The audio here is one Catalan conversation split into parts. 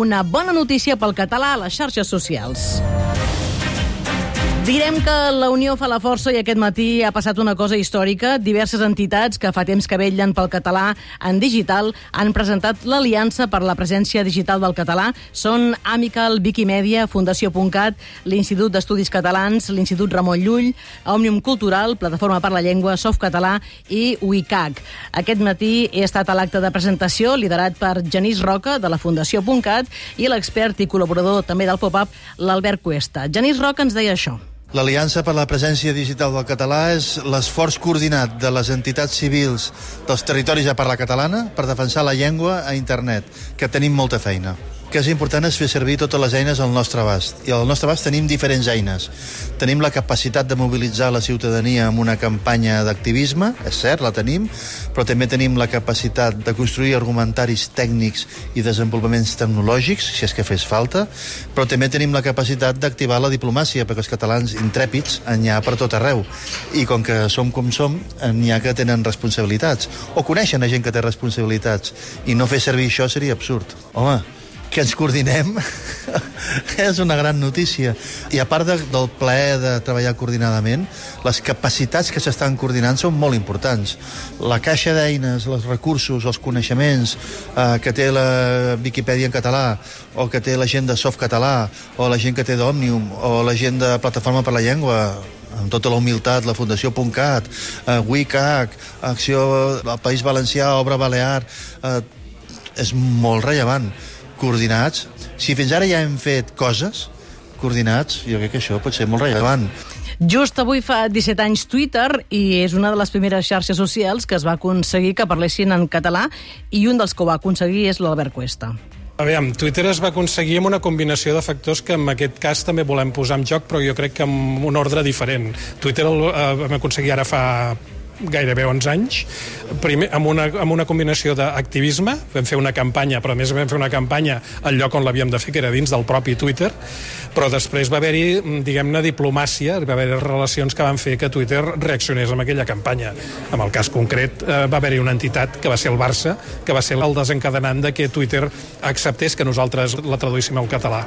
Una bona notícia pel català a les xarxes socials. Direm que la Unió fa la força i aquest matí ha passat una cosa històrica. Diverses entitats que fa temps que vetllen pel català en digital han presentat l'Aliança per la presència digital del català. Són Amical, Wikimedia, Fundació.cat, l'Institut d'Estudis Catalans, l'Institut Ramon Llull, Òmnium Cultural, Plataforma per la Llengua, Softcatalà i WICAC. Aquest matí he estat a l'acte de presentació liderat per Genís Roca, de la Fundació.cat, i l'expert i col·laborador també del pop-up, l'Albert Cuesta. Genís Roca ens deia això. L'Aliança per la Presència Digital del Català és l'esforç coordinat de les entitats civils dels territoris de parla catalana per defensar la llengua a internet, que tenim molta feina que és important és fer servir totes les eines al nostre abast. I al nostre abast tenim diferents eines. Tenim la capacitat de mobilitzar la ciutadania amb una campanya d'activisme, és cert, la tenim, però també tenim la capacitat de construir argumentaris tècnics i desenvolupaments tecnològics, si és que fes falta, però també tenim la capacitat d'activar la diplomàcia, perquè els catalans intrèpids n'hi ha per tot arreu. I com que som com som, n'hi ha que tenen responsabilitats, o coneixen a gent que té responsabilitats, i no fer servir això seria absurd. Home, que ens coordinem és una gran notícia. I a part de, del plaer de treballar coordinadament, les capacitats que s'estan coordinant són molt importants. La caixa d'eines, els recursos, els coneixements eh, que té la Viquipèdia en català, o que té la gent de Softcatalà, o la gent que té d'Òmnium, o la gent de Plataforma per la Llengua, amb tota la humilitat, la Fundació.cat, eh, WICAC, Acció del País Valencià, Obra Balear, eh, és molt rellevant coordinats. Si fins ara ja hem fet coses coordinats, jo crec que això pot ser molt rellevant. Just avui fa 17 anys Twitter i és una de les primeres xarxes socials que es va aconseguir que parlessin en català i un dels que ho va aconseguir és l'Albert Cuesta. Aviam, Twitter es va aconseguir amb una combinació de factors que en aquest cas també volem posar en joc, però jo crec que amb un ordre diferent. Twitter el eh, vam aconseguir ara fa gairebé 11 anys, primer amb una, amb una combinació d'activisme, vam fer una campanya, però a més vam fer una campanya al lloc on l'havíem de fer, que era dins del propi Twitter, però després va haver-hi, diguem-ne, diplomàcia, va haver relacions que van fer que Twitter reaccionés amb aquella campanya. En el cas concret eh, va haver-hi una entitat, que va ser el Barça, que va ser el desencadenant de que Twitter acceptés que nosaltres la traduíssim al català.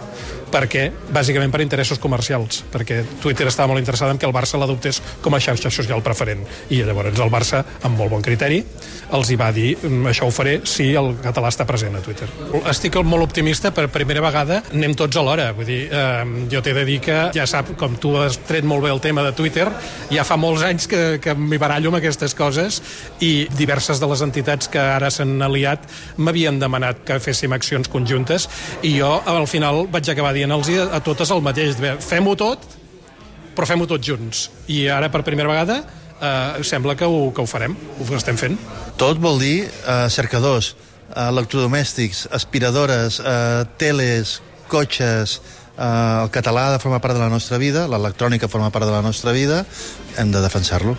Per què? Bàsicament per interessos comercials, perquè Twitter estava molt interessada en que el Barça l'adoptés com a xarxa social preferent. I llavors el Barça, amb molt bon criteri, els hi va dir mm, això ho faré si el català està present a Twitter. Estic molt optimista, per primera vegada anem tots alhora. Vull dir, eh, jo t'he de dir que ja sap, com tu has tret molt bé el tema de Twitter, ja fa molts anys que, que m'hi barallo amb aquestes coses i diverses de les entitats que ara s'han aliat m'havien demanat que féssim accions conjuntes i jo al final vaig acabar dient-los a totes el mateix. Fem-ho tot, però fem-ho tots junts. I ara, per primera vegada, eh, sembla que ho, que ho farem, ho estem fent. Tot vol dir eh, cercadors, eh, electrodomèstics, aspiradores, eh, teles, cotxes, eh, el català forma part de la nostra vida, l'electrònica forma part de la nostra vida, hem de defensar-lo.